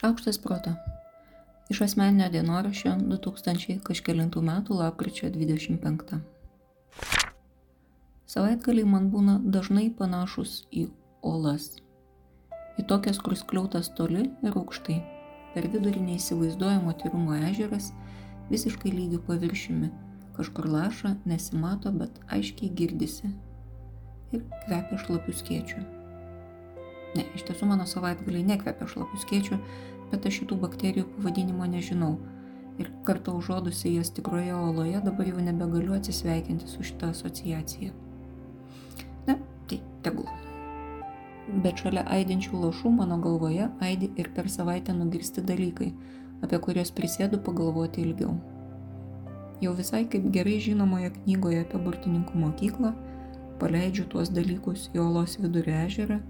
Šaukštas proto. Iš asmeninio dienoraščio 2000 kažkėlintų metų lapkričio 25. Savaitgaliai man būna dažnai panašus į olas. Į tokias, kur skliautas toli ir aukštai. Per vidurį neįsivaizduojamo tyrumo ežeras, visiškai lygių paviršiumi. Kažkur laša, nesimato, bet aiškiai girdisi. Ir kvepia šlapių skėčių. Ne, iš tiesų mano savaitgaliai nekvepia šlapių skėčių, bet aš šitų bakterijų pavadinimo nežinau. Ir kartą užuodusi jas tikroje oloje dabar jau nebegaliu atsisveikinti su šitą asociaciją. Na, tai tegul. Bet šalia aidinčių lašų mano galvoje aidi ir per savaitę nugirsti dalykai, apie kuriuos prisėdu pagalvoti ilgiau. Jau visai kaip gerai žinomoje knygoje apie burtininkų mokyklą, paleidžiu tuos dalykus į olos vidurio ežerą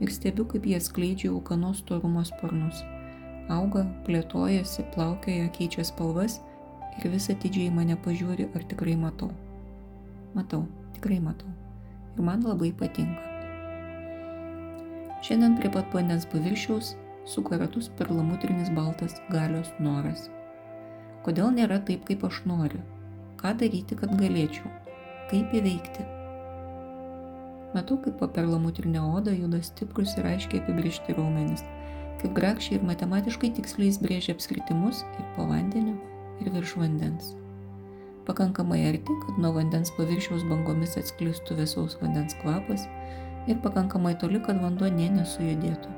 ir stebiu, kaip jie skleidžia ūkanos storumo sparnus. Auga, plėtojasi, plaukioja, keičia spalvas ir vis atidžiai mane pažiūri, ar tikrai matau. Matau, tikrai matau. Ir man labai patinka. Šiandien prie pat vandens paviršiaus suka ratus perlamutrinis baltas galios noras. Kodėl nėra taip, kaip aš noriu? Ką daryti, kad galėčiau? Kaip įveikti? Matau, kaip po perlamutrinę odą juda stiprus ir aiškiai apibriežti raumenys, kaip grakščiai ir matematiškai tiksliai brėžia apskritimus ir po vandeniu, ir virš vandens. Pakankamai arti, kad nuo vandens paviršiaus bangomis atsklistų vėsaus vandens kvapas ir pakankamai toli, kad vanduo nė nesujudėtų.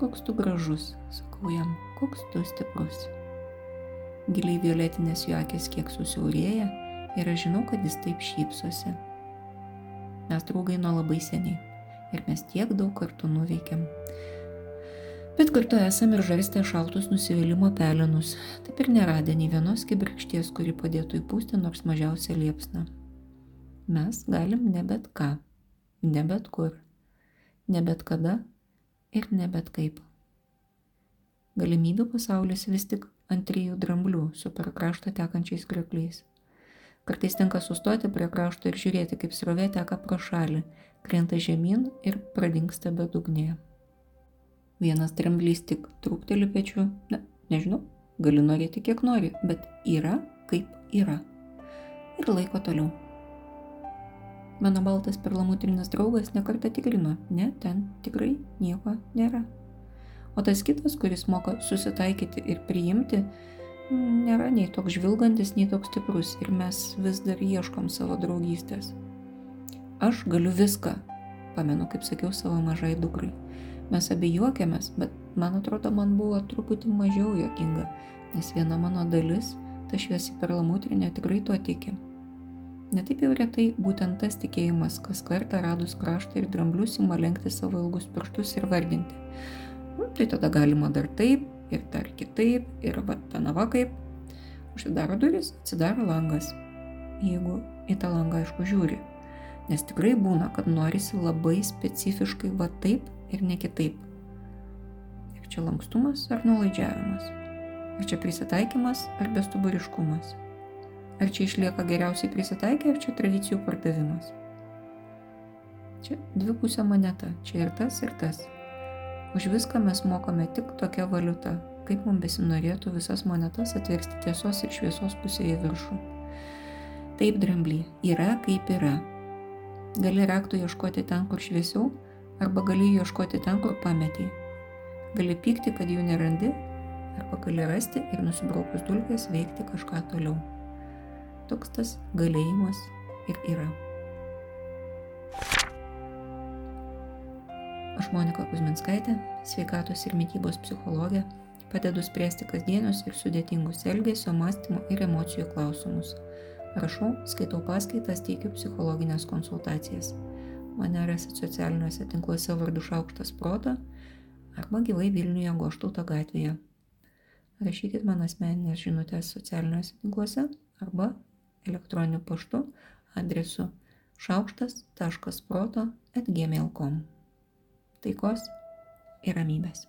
Koks tu gražus, sakau jam, koks tu stiprus. Giliai violetinės jo akis kiek susiaurėja ir aš žinau, kad jis taip šypsosi. Mes draugai nuo labai seniai ir mes tiek daug kartų nuveikėm. Bet kartu esam ir žarstę šaltus nusivylimą pelenus, taip ir neradę nei vienos kibirkšties, kuri padėtų įpūsti nors mažiausią liepsną. Mes galim ne bet ką, ne bet kur, ne bet kada ir ne bet kaip. Galimybių pasaulis vis tik ant trijų dramblių su per kraštą tekančiais kriokliais. Kartais tenka sustoti prie krašto ir žiūrėti, kaip srovė teka pro šalį, krenta žemyn ir pradingsta bedugnėje. Vienas dramblys tik trūkteli pečiu, ne, nežinau, gali norėti kiek nori, bet yra kaip yra. Ir laiko toliau. Mano baltas perlamutrinis draugas nekarta tikrino, ne, ten tikrai nieko nėra. O tas kitas, kuris moka susitaikyti ir priimti, nėra nei toks žvilgantis, nei toks stiprus ir mes vis dar ieškom savo draugystės. Aš galiu viską, pamenu, kaip sakiau savo mažai dukrai. Mes abi juokiamės, bet man atrodo, man buvo truputį mažiau juokinga, nes viena mano dalis, ta šviesi perlamutrinė, tikrai tuo tiki. Netaip jau retai būtent tas tikėjimas, kas kartą radus kraštą ir dramblius ima lenkti savo ilgus pirštus ir vardinti. Nu, tai tada galima dar taip, ir dar kitaip, ir va ten va kaip. Užsidaro duris, atsidaro langas. Jeigu į tą langą aišku žiūri. Nes tikrai būna, kad norisi labai specifiškai va taip ir ne kitaip. Ir čia lankstumas ar nuolaidžiavimas. Ar čia prisitaikymas ar bestuburiškumas. Ar čia išlieka geriausiai prisitaikę, ar čia tradicijų pardavimas. Čia dvipusė moneta, čia ir tas, ir tas. Už viską mes mokame tik tokia valiuta, kaip mums besinorėtų visas monetas atversti tiesos ir šviesos pusėje viršų. Taip, dramblį, yra kaip yra. Gali raktų ieškoti ten, kur šviesiau, arba gali ieškoti ten, kur pametėjai. Gali pykti, kad jų nerandi, arba gali rasti ir nusibraukus dulkės veikti kažką toliau. Toks tas galėjimas ir yra. Aš Monika Kuzminskaitė, sveikatos ir mytybos psichologė, padedu spręsti kasdienius ir sudėtingus elgesio, mąstymo ir emocijų klausimus. Rašau, skaitau paskaitas, teikiu psichologinės konsultacijas. Mane rasit socialiniuose tinkluose vardu Šaukštas Proto arba gyvai Vilniuje Goštauto gatvėje. Rašykit man asmeninės žinutės socialiniuose tinkluose arba elektroniniu paštu adresu šaukštas.proto atgmail.com taikos ir ramybės.